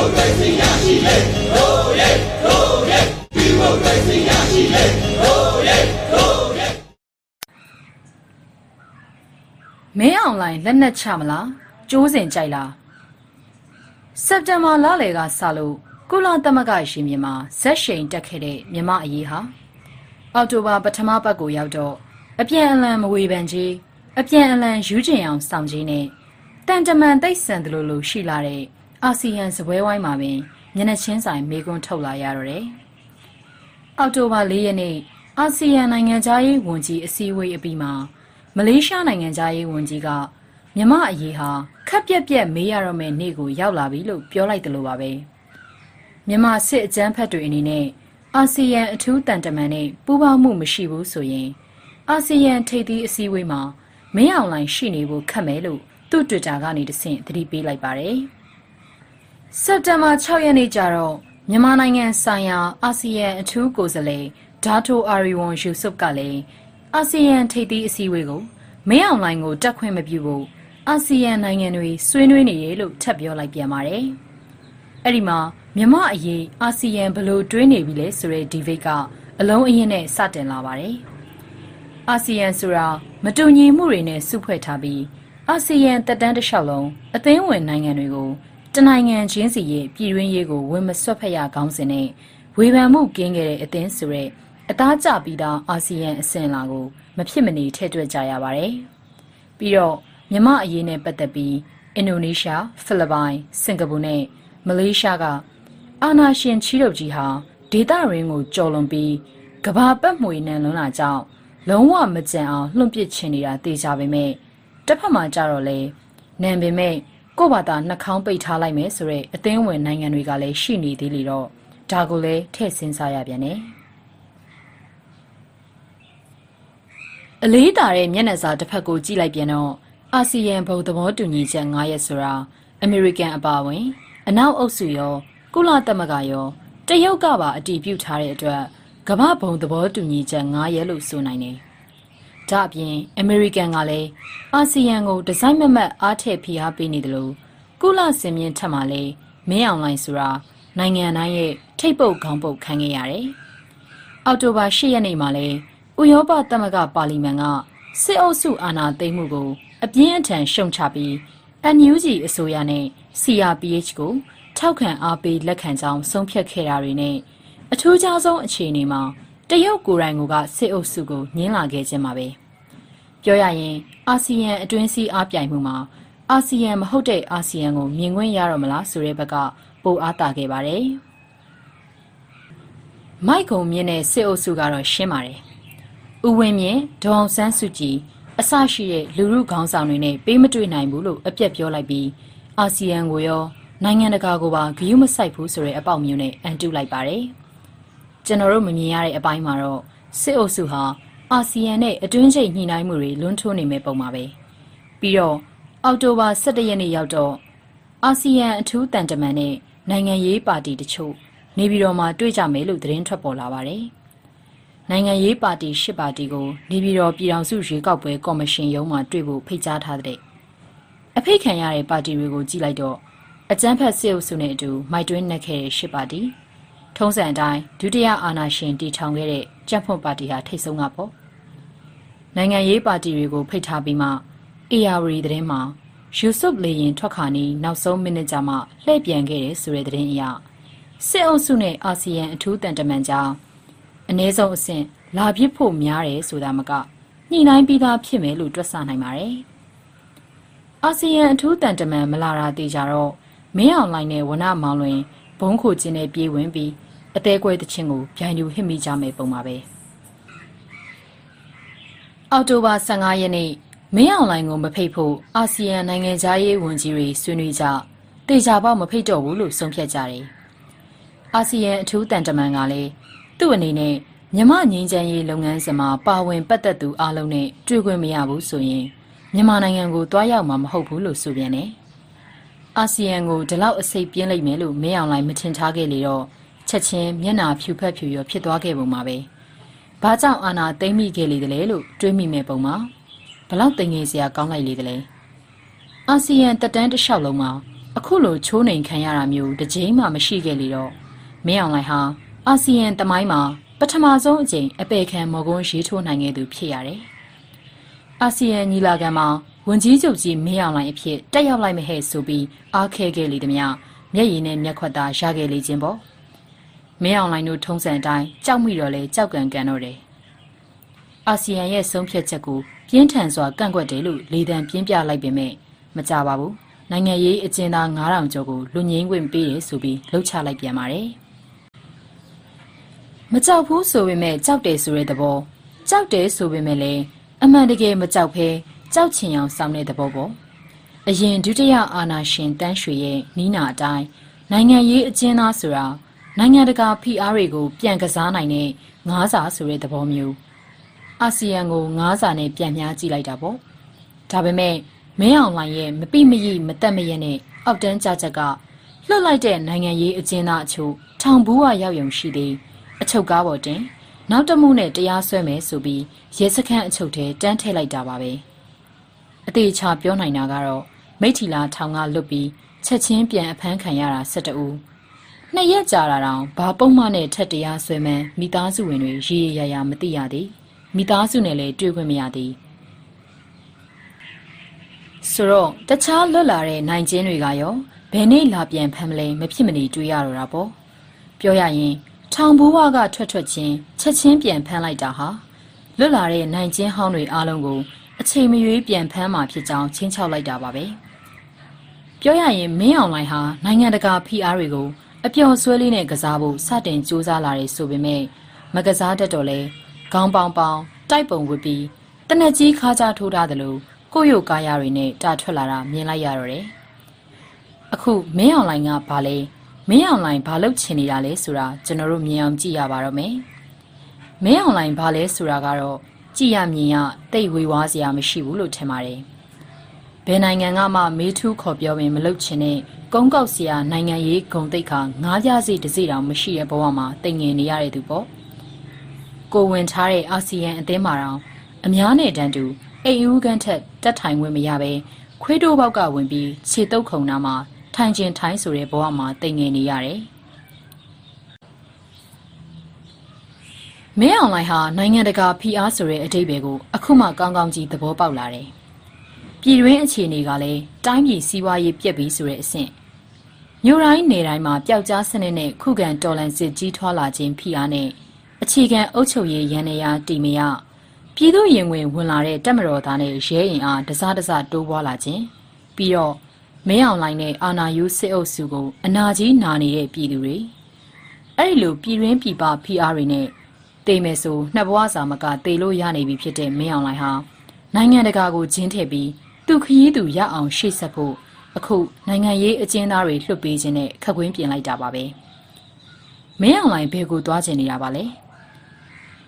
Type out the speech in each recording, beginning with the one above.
မိုကရေစီရရှိလေတို့ရဲ့တို့ရဲ့ဒီမိုကရေစီရရှိလေတို့ရဲ့တို့ရဲ့မင်းအောင်လိုင်းလက်နက်ချမလားကျိုးစင်ကြိုက်လားစက်တင်ဘာလလယ်ကစလို့ကုလသမဂ္ဂရှင်မြေမှာဇက်ရှိန်တက်ခဲ့တဲ့မြမအရေးဟာအောက်တိုဘာပထမပတ်ကိုရောက်တော့အပြန်အလှန်မဝေဖန်ကြီးအပြန်အလှန်ယူကျင်အောင်စောင့်ကြီးနဲ့တန်တမန်တိတ်ဆန်တယ်လို့လို့ရှိလာတဲ့ အာဆီယံစပွဲဝိုင်းမှာပင်မျက်နှာချင်းဆိုင်မေကွန်းထုတ်လာရတော့တယ်။အောက်တိုဘာ၄ရက်နေ့အာဆီယံနိုင်ငံသားရေးဝန်ကြီးအစည်းအဝေးအပြီးမှာမလေးရှားနိုင်ငံသားရေးဝန်ကြီးကမြမအရေးဟာခက်ပြက်ပြက်မေးရတော့မယ့်နေ့ကိုရောက်လာပြီလို့ပြောလိုက်တယ်လို့ပါပဲ။မြန်မာစစ်အကြမ်းဖက်တွေအနေနဲ့အာဆီယံအထူးတန်တမန်နဲ့ပူးပေါင်းမှုမရှိဘူးဆိုရင်အာဆီယံထိပ်သီးအစည်းအဝေးမှာမင်းအောင်လှိုင်ရှိနေဖို့ခက်မယ်လို့သူ့ Twitter ကနေတဆင့်သတိပေးလိုက်ပါတယ်။ စက်တင်ဘာ6ရက်နေ့ကျတော့မြန်မာနိုင်ငံဆိုင်ရာအာဆီယံအထူးကိုယ်စားလှယ်ဒါတိုအာရီဝန်ယူဆုပ်ကလည်းအာဆီယံထိပ်သီးအစည်းအဝေးကိုမင်းအောင်လှိုင်ကိုတက်ခွင့်မပြုဖို့အာဆီယံနိုင်ငံတွေဆွေးနွေးနေတယ်လို့ထပ်ပြောလိုက်ပြန်ပါတယ်။အဲ့ဒီမှာမြမအရေးအာဆီယံဘလို့တွေးနေပြီလဲဆိုတဲ့ဒီဗိတ်ကအလုံးအရင်နဲ့စတင်လာပါတယ်။အာဆီယံဆိုတာမတူညီမှုတွေနဲ့စုဖွဲ့ထားပြီးအာဆီယံတက်တန်းတစ်လျှောက်လုံးအသင်းဝင်နိုင်ငံတွေကို တနိုင်ငံချင်းစီရဲ့ပြည်တွင်းရေးကိုဝင်မဆွတ်ဖက်ရကောင်းစဉ်နဲ့ဝေဖန်မှုကင်းခဲ့တဲ့အသင်းဆိုတဲ့အသားကျပြီးသားအာဆီယံအစဉ်အလာကိုမဖြစ်မနေထည့်တွက်ကြရပါတယ်။ပြီးတော့မြမအရေးနဲ့ပတ်သက်ပြီးအင်ဒိုနီးရှားဖိလစ်ပိုင်စင်ကာပူနဲ့မလေးရှားကအာနာရှင်ချီးတုပ်ကြီးဟာဒေတာရင်းကိုကြော်လွန်ပြီးကဘာပတ်မှွေနံလွန်းလာကြောင်းလုံးဝမကြံအောင်လှုံ့ပစ်ချင်နေတာသိကြပေမဲ့တစ်ဖက်မှာကြတော့လေနံပေမဲ့ ကို့ဘာသာနှာခေါင်းပိတ်ထားလိုက်မယ်ဆိုတော့အသင်းဝင်နိုင်ငံတွေကလည်းရှိနေသေးလေတော့ဒါကိုလည်းထည့်စဉ်းစားရပြန်တယ်အလေးတာတဲ့မျက်နှာစာတစ်ဖက်ကိုကြည့်လိုက်ပြန်တော့အာဆီယံဘုံသဘောတူညီချက်9ရက်ဆိုတာအမေရိကန်အပါအဝင် အနောက်အုပ်စုရောကုလသမဂ္ဂရောတရုတ်ကပါအတည်ပြုထားတဲ့အတွက်ကမ္ဘာဘုံသဘောတူညီချက်9ရက်လို့ဆိုနိုင်တယ်။ ဒါအပြင်အမေရိကန်ကလည်းအာဆီယံကိုဒီဇိုင်းမမတ်အားထည့်ဖိအားပေးနေတယ်လို့ကုလစင်မြင့်ထက်မှလည်းမင်းအောင်လိုင်းဆိုတာနိုင်ငံတိုင်းရဲ့ထိတ်ပုတ်ခေါင်းပုတ်ခံခဲ့ရတယ်။အောက်တိုဘာ10ရက်နေ့မှာလည်းဥရောပသမဂ္ဂပါလီမန်ကစစ်အုပ်စုအာဏာသိမ်းမှုကို အပြင်းအထန်ရှုံချပြီး NUG အစိုးရနဲ့ CRPH ကိုထောက်ခံအားပေးလက်ခံကြောင်းဆုံးဖြတ်ခဲ့တာတွေနဲ့အထူးခြားဆုံးအခြေအနေမှာ တရုတ်ကိုယ်တိုင်ကစစ်အုပ်စုကိုညှင်းလာခဲ့ခြင်းပါပဲပြောရရင်အာဆီယံအတွင်းစည်းအားပြိုင်မှုမှာအာဆီယံမဟုတ်တဲ့အာဆီယံကိုမြင်ခွင့်ရတော့မလားဆိုတဲ့ဘက်ကပိုအားတာခဲ့ပါတယ်မိုက်ကုံမြင့်တဲ့စစ်အုပ်စုကတော့ရှင်းပါတယ်ဥဝင်းမြင့်ဒေါအောင်ဆန်းစုကြည်အစရှိတဲ့လူမှုခေါင်းဆောင်တွေနဲ့ပေးမတွေ့နိုင်ဘူးလို့အပြက်ပြောလိုက်ပြီးအာဆီယံကိုရောနိုင်ငံတကာကိုပါဂရုမစိုက်ဘူးဆိုတဲ့အပေါက်မျိုးနဲ့အန်တုလိုက်ပါတယ်။ ကျွန်တော်တို့မမြင်ရတဲ့အပိုင်းမှာတော့စစ်အုပ်စုဟာအာဆီယံနဲ့အတွင်းကျိတ်ညှိနှိုင်းမှုတွေလွန်းထိုးနေမဲ့ပုံပါပဲ။ပြီးတော့အောက်တိုဘာ17ရက်နေ့ရောက်တော့အာဆီယံအထူးတန်တမန်နဲ့နိုင်ငံရေးပါတီတချို့နေပြည်တော်မှာတွေ့ကြမယ်လို့သတင်းထွက်ပေါ်လာပါတယ်။နိုင်ငံရေးပါတီ၈ပါတီကိုနေပြည်တော်ပြည်ထောင်စုရွေးကောက်ပွဲကော်မရှင်ရုံးမှာတွေ့ဖို့ဖိတ်ကြားထားတဲ့အဖိတ်ခံရတဲ့ပါတီတွေကိုကြည့်လိုက်တော့အကြမ်းဖက်စစ်အုပ်စုနဲ့အတူမိုက်တွင်းနှက်ခဲ့တဲ့ရှစ်ပါတီ ထုံးစံအတိုင်းဒုတိယအာဏာရှင်တည်ထောင်ခဲ့တဲ့ကြက်ဖွန့်ပါတီဟာထိတ်ဆုံးကပေါ့နိုင်ငံရေးပါတီတွေကိုဖိတ်ထားပြီးမှ AR သတင်းမှာယူဆုပ်လေရင်ထွက်ခါနီးနောက်ဆုံးမိနစ်ကြာမှလှည့်ပြန်ခဲ့တဲ့ဆိုတဲ့သတင်းအရစစ်အုပ်စုနဲ့အာဆီယံအထူးတန်တမန်ကြားအ ਨੇ ဆုံးအဆင့်လာပြစ်ဖို့များတယ်ဆိုတာမကညှိနှိုင်းပြီးသားဖြစ်မယ်လို့တွက်ဆနိုင်ပါတယ်အာဆီယံအထူးတန်တမန်မလာတာတေချာတော့မင်းအောင်လိုင်းနဲ့ဝနမောင်လွင် ဘုံခိုခြင်းနဲ့ပြေးဝင်ပြီးအသေးကွဲတချင်းကိုဗျိုင်လူဟစ်မိကြမယ်ပုံပါပဲအောက်တိုဘာ15ရက်နေ့မင်းအောင်လိုင်းကိုမဖိတ်ဖို့အာဆီယံနိုင်ငံသားရေးဝန်ကြီးတွေဆွေးနွေးကြတေချာပေါက်မဖိတ်တော့ဘူးလို့ဆုံးဖြတ်ကြတယ်အာဆီယံအထူးတန်တမန်ကလည်းသူ့အနေနဲ့မြမငင်းချမ်းရေးလုပ်ငန်းစဉ်မှာပါဝင်ပတ်သက်သူအလုံးနဲ့တွေ့ခွင့်မရဘူးဆိုရင်မြန်မာနိုင်ငံကိုတွားရောက်မှာမဟုတ်ဘူးလို့ဆိုပြန်တယ် အာဆီယံကိုဒီလောက်အစိပ်ပြင်းလိုက်မယ်လို့မင်းအောင်လိုင်းမထင်ထားခဲ့လေတော့ချက်ချင်းမျက်နာဖြူဖက်ဖြူရောဖြစ်သွားခဲ့ပုံပါပဲ။ဘာကြောင့်အာနာသိမ့်မိခဲ့လေတလဲလို့တွေးမိမဲ့ပုံမှာဘလောက်တင်ငယ်စရာကောင်းလိုက်လေတလဲ။အာဆီယံတက်တန်းတစ်လျှောက်လုံးမှာအခုလိုချိုးနှိမ်ခံရတာမျိုးတစ်ကြိမ်မှမရှိခဲ့လေတော့မင်းအောင်လှိုင်ဟာအာဆီယံတမိုင်းမှာပထမဆုံးအကြိမ်အပေခံမော်ကွန်းရေးထိုးနိုင်ခဲ့သူဖြစ်ရတယ်။အာဆီယံညီလာခံမှာ ဝန်ကြီးချုပ်ကြီးမင်းအောင်လှိုင်အဖြစ်တက်ရောက်လိုက်မဟဲ့ဆိုပြီးအားခဲခဲ့လေသည်များမျက်ရည်နဲ့မျက်ခွက်သာရခဲ့လေခြင်းပေါ့။မင်းအောင်လှိုင်တို့ထုံးစံအတိုင်းကြောက်မိတော့လဲကြောက်ကန်ကန်တော့တယ်။အာဆီယံရဲ့ဆုံးဖြတ်ချက်ကိုပြင်းထန်စွာကန့်ကွက်တယ်လို့လေသံပြင်းပြလိုက်ပေမဲ့မကြပါဘူး။နိုင်ငံရေးအကျဉ်းသား9000ကျော်ကိုလူငင်းခွင့်ပေးတယ်ဆိုပြီးလှုပ်ချလိုက်ပြန်ပါတယ်။မကြောက်ဘူးဆိုပေမဲ့ကြောက်တယ်ဆိုတဲ့သဘောကြောက်တယ်ဆိုပေမဲ့လည်းအမှန်တကယ်မကြောက်ဖဲ ကြောက်ချင်အောင်ဆောင်တဲ့သဘောပေါ့အရင်ဒုတိယအာဏာရှင်တန်းရွှေရဲ့နီးနာအတိုင်းနိုင်ငံရေးအကျဉ်းသားဆိုတာနိုင်ငံတကာဖိအားတွေကို ပြန်ကစားနိုင်တဲ့ငါးစာဆိုတဲ့သဘောမျိုးအာဆီယံကိုငါးစာနဲ့ပြန်မြားကြည့်လိုက်တာပေါ့ဒါပေမဲ့မင်းအောင်လှိုင်ရဲ့မပိမရိမတက်မရက်နဲ့အောက်တန်းကြချက်ကလွတ်လိုက်တဲ့နိုင်ငံရေးအကျဉ်းသားအချို့ထောင်ဘူးဝရောက်ယုံရှိသေးအချုပ်ကားပေါ်တင် နောက်တမှုနဲ့တရားစွဲမယ်ဆိုပြီးရဲစခန်းအချုပ်ထဲတန်းထည့်လိုက်တာပါပဲ အသေးချာပြောနိုင်တာကတော့မိထီလာထောင်ကလွတ်ပြီးချက်ချင်းပြန်အဖမ်းခံရတာ၁၁ဦးနှစ်ရက်ကြာတာတောင်ဘာပုံမှန်နဲ့ထက်တရားစွဲမှန်းမိသားစုဝင်တွေရေရရရမသိရသေးမိသားစုနဲ့လည်းတွေ့ခွင့်မရသေးဆိုတော့တခြားလွတ်လာတဲ့နိုင်ကျင်းတွေကရောဘယ်နေ့လာပြန်ဖမ်းမလဲမဖြစ်မနေတွေးရတော့တာပေါ့ပြောရရင်ထောင်ဘိုးဝါကထွက်ထွက်ချင်းချက်ချင်းပြန်ဖမ်းလိုက်တာဟာလွတ်လာတဲ့နိုင်ကျင်းဟောင်းတွေအားလုံးကို အချိန်မရွေးပြန်ဖမ်းမှာဖြစ်ကြောင်းချင်းချောက်လိုက်တာပါပဲပြောရရင်မင်းအောင်လိုင်းဟာနိုင်ငံတကာဖိအားတွေကိုအပျော်ဆွဲလေးနဲ့ကစားဖို့စတင်စူးစမ်းလာတယ်ဆိုပေမဲ့မကစားတတ်တော့လဲခေါင်းပေါင်ပေါင်တိုက်ပုံဝစ်ပြီးတနက်ကြီးခါကြထိုးထားသလိုကိုယ့်ရုပ်ကားရတွေနဲ့တာထွက်လာတာမြင်လိုက်ရတော့တယ်အခုမင်းအောင်လိုင်းကဘာလဲမင်းအောင်လိုင်းဘာလုပ်ချင်နေတာလဲဆိုတာကျွန်တော်တို့မြင်အောင်ကြည့်ရပါတော့မယ်မင်းအောင်လိုင်းဘာလဲဆိုတာကတော့ ကြည့်ရမြင်ရတိတ်ဝေဝါးစရာမရှိဘူးလို့ထင်ပါတယ်ဘယ်နိုင်ငံကမှမေးထူးခေါ်ပြောပင်မလုပ်ချင်တဲ့ကုန်းကောက်စရာနိုင်ငံရေးဂုံတိတ်ခါငားပြားစီတစ်စီတောင်မရှိတဲ့ဘဝမှာတိတ်ငင်နေရတဲ့သူပေါ့ကိုဝင်ထားတဲ့အာဆီယံအသင်းမှာတောင်အများနဲ့တန်းတူအိမ်ဦးကန်ထက်တက်ထိုင်ဝင်မရပဲခွေးတိုးပေါက်ကဝင်ပြီးခြေတုပ်ခုံနာမှာထိုင်ကျင်ထိုင်းဆိုတဲ့ဘဝမှာတိမ်ငင်နေရတယ်။ မင်းအောင်လိုင်းဟာနိုင်ငံတကာဖိအားဆိုတဲ့အတိတ်ပဲကိုအခုမှကောင်းကောင်းကြီးသဘောပေါက်လာတယ်။ပြည်တွင်းအခြေအနေကလည်းတိုင်းပြည်စီးပွားရေးပြက်ပြီးဆိုတဲ့အဆင့်မြို့တိုင်းနယ်တိုင်းမှာပျောက်ကြားစနစ်နဲ့ခုခံတော်လှန်စစ်ကြီးထွားလာခြင်းဖိအားနဲ့အခြေခံအုပ်ချုပ်ရေးရန်နေရာတည်မရပြည်သူရင်ဝင်ဝင်လာတဲ့တက်မတော်သားနဲ့ရဲရင်အားတစားတစားတိုးပွားလာခြင်းပြီးတော့မင်းအောင်လိုင်းနဲ့အာနာယူစစ်အုပ်စုကိုအနာကြီးနာနေတဲ့ပြည်သူတွေအဲ့ဒီလိုပြည်တွင်းပြည်ပဖိအားတွေနဲ့ တေမယ်ဆိုနှစ်ဘဝစာမကတေလို့ရနေပြီဖြစ်တဲ့မင်းအောင်လိုင်းဟာနိုင်ငံတကာကိုဂျင်းထည့်ပြီးသူခရီးသူရအောင်ရှေ့ဆက်ဖို့အခုနိုင်ငံရေးအကျဉ်းသားတွေလွှတ်ပေးခြင်းနဲ့ခက်ကွင်းပြင်လိုက်တာပါပဲမင်းအောင်လိုင်းဘယ်ကိုသွားကျင်နေတာပါလဲ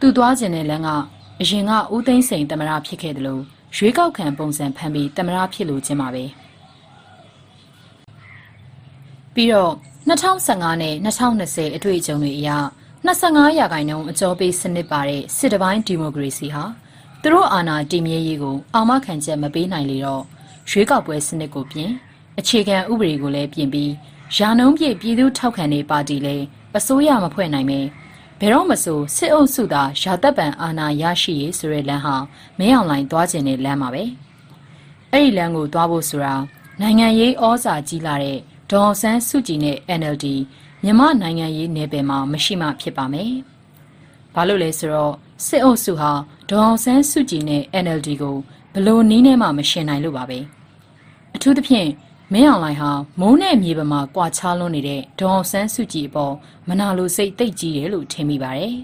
သူသွားကျင်တဲ့လမ်းကအရင်ကဦးသိန်းစိန်တမရဖြစ်ခဲ့တယ်လို့ရွေးကောက်ခံပုံစံဖမ်းပြီးတမရဖြစ်လို့ခြင်းပါပဲ။ပြီးတော့2015နဲ့2020အတွေ့အကြုံတွေအရ 25ရာခိုင်နှုန်းအကျော်ပေးစနစ်ပါတဲ့စစ်တပိုင်းဒီမိုကရေစီဟာသူတို့အာဏာတည်မြဲရေးကိုအာမခံချက်မပေးနိုင်လေတော့ရွေးကောက်ပွဲစနစ်ကိုပြင်အခြေခံဥပဒေကိုလည်းပြင်ပြီးယာနှုံးပြည့်ပြည်သူထောက်ခံတဲ့ပါတီလည်းအစိုးရမဖွဲ့နိုင်ပဲဘယ်တော့မဆိုစစ်အုပ်စုသာရာသက်ပံအာဏာရရှိရေးဆိုတဲ့လမ်းဟာမင်းအောင်လိုင်းသွားခြင်းနဲ့လမ်းပါပဲအဲ့ဒီလမ်းကိုသွားဖို့ဆိုတာနိုင်ငံရေးဩဇာကြီးလာတဲ့ဒေါ်ဆန်းစုကြည်နဲ့ NLD မြန်မာနိုင်ငံရေးနယ်ပယ်မှာမရှိမှဖြစ်ပါမယ်။ဘာလို့လဲဆိုတော့စစ်အုပ်စုဟာဒေါ်ဆန်းစုကြည်နဲ့ NLD ကိုဘလို့နီးနဲ့မှမရှင်နိုင်လို့ပါပဲ။အထူးသဖြင့်မင်းအောင်လှိုင်ဟာမုန်းနဲ့မြေပမာကွာခြားလွန်းနေတဲ့ဒေါ်ဆန်းစုကြည်အပေါ်မနာလိုစိတ်တိတ်ကြီးတယ်လို့ထင်မိပါတယ်။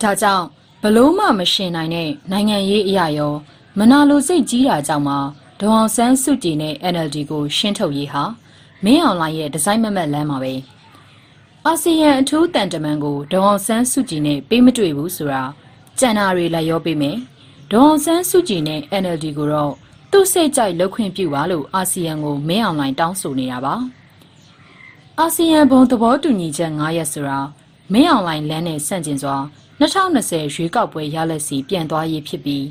ဒါကြောင့်ဘလို့မှမရှင်နိုင်တဲ့နိုင်ငံရေးအရာရောမနာလိုစိတ်ကြီးတာကြောင့်မှဒေါအောင်ဆန်းစုကြည်နဲ့ NLD ကိုရှင်းထုတ်ရေးဟာ မင်းအောင်လှိုင်ရဲ့ဒီဇိုင်းမမတ်လမ်းမှာပဲအာဆီယံအထူးတန်တမန်ကိုဒေါအောင်ဆန်းစုကြည်နဲ့ပေးမတွေ့ဘူးဆိုတာကြံနာတွေလည်းရောပေးမယ်ဒေါအောင်ဆန်းစုကြည်နဲ့ NLD ကိုတော့သူ့စိတ်ကြိုက်လှုပ်ခွင့်ပြုပါလို့အာဆီယံကိုမင်းအောင်လှိုင်တောင်းဆိုနေတာပါအာဆီယံဘုံသဘောတူညီချက်9ရက်ဆိုတာမင်းအောင်လှိုင်လမ်းနဲ့ဆန့်ကျင်စွာ2020ရွေးကောက်ပွဲရလက်စီပြန်သွားရေးဖြစ်ပြီး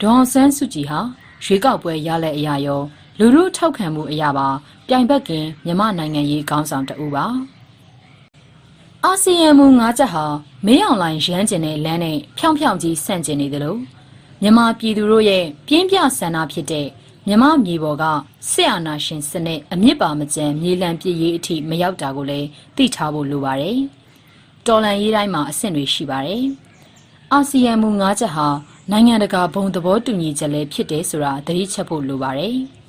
ဒေါအောင်ဆန်းစုကြည်ဟာရွေးကောက်ပွဲရလက်အရာရော လူလူထောက်ခံမှုအရာပါ ပြိုင်ဘက်ကင်မြမနိုင်ငံရေးခေါင်းဆောင်တဦးပါအာဆီယံမူ၅ချက်ဟာမင်းအောင်လိုင်းရမ်းကျင်တဲ့လမ်းနဲ့ဖြောင်ဖြောင်ကြီးဆန့်ကျင်နေသလိုမြန်မာပြည်သူတို့ရဲ့ပြင်းပြဆန္ဒဖြစ်တဲ့မြမမြေပေါ်ကစစ်အာဏာရှင်စနစ်အမြင့်ပါမကျန်မြေလံပြည့်ရေးအထိမရောက်တာကိုလည်းသိထားဖို့လိုပါတယ်။တော်လန်ရေးတိုင်းမှာအဆင့်တွေရှိပါတယ်။အာဆီယံမူ၅ချက်ဟာနိုင်ငံတကာဘုံသဘောတူညီချက်လည်းဖြစ်တယ်ဆိုတာသတိချက်ဖို့လိုပါတယ်။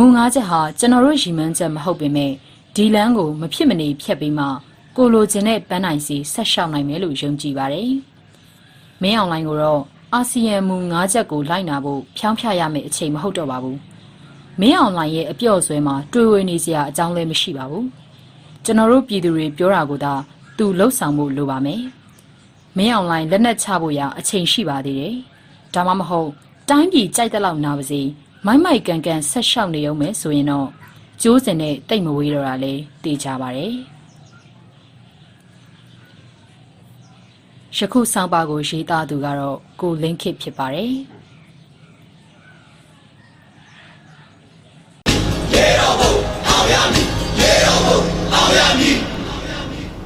မူ၅ချက်ဟာကျွန်တော်တို့ရည်မှန်းချက်မဟုတ်ပေမဲ့ဒီလမ်းကိုမဖြစ်မနေဖြတ်ပြီးမှကိုလိုချင်တဲ့ပန်းနိုင်စီဆက်ရှောက်နိုင်မယ်လို့ယုံကြည်ပါတယ်။မင်းအောင်လိုင်းကိုတော့အာဆီယံမူ၅ချက်ကိုလိုက်နာဖို့ဖြောင်းဖြရမယ့်အချိန်မဟုတ်တော့ပါဘူး။မင်းအောင်လိုင်းရဲ့အပြော့ဆွဲမှာတွေးဝေနေစရာအကြောင်းလည်းမရှိပါဘူး။ကျွန်တော်တို့ပြည်သူတွေပြောတာကိုသာသူလှုပ်ဆောင်ဖို့လိုပါမယ်။မင်းအောင်လိုင်းလက်နက်ချဖို့ရအချိန်ရှိပါသေးတယ်။ဒါမှမဟုတ်တိုင်းပြည်ကြိုက်တဲ့လောက်နာပါစေ မိုက်မိုက်ကန်ကန်ဆက်လျှောက်နေအောင်မယ်ဆိုရင်တော့ကျိုးစင်နဲ့တိတ်မဝေးတော့တာလေသိကြပါတယ်။ယခုဆောင်ပါကိုရေးသားသူကတော့ကိုလင်းခစ်ဖြစ်ပါတယ်။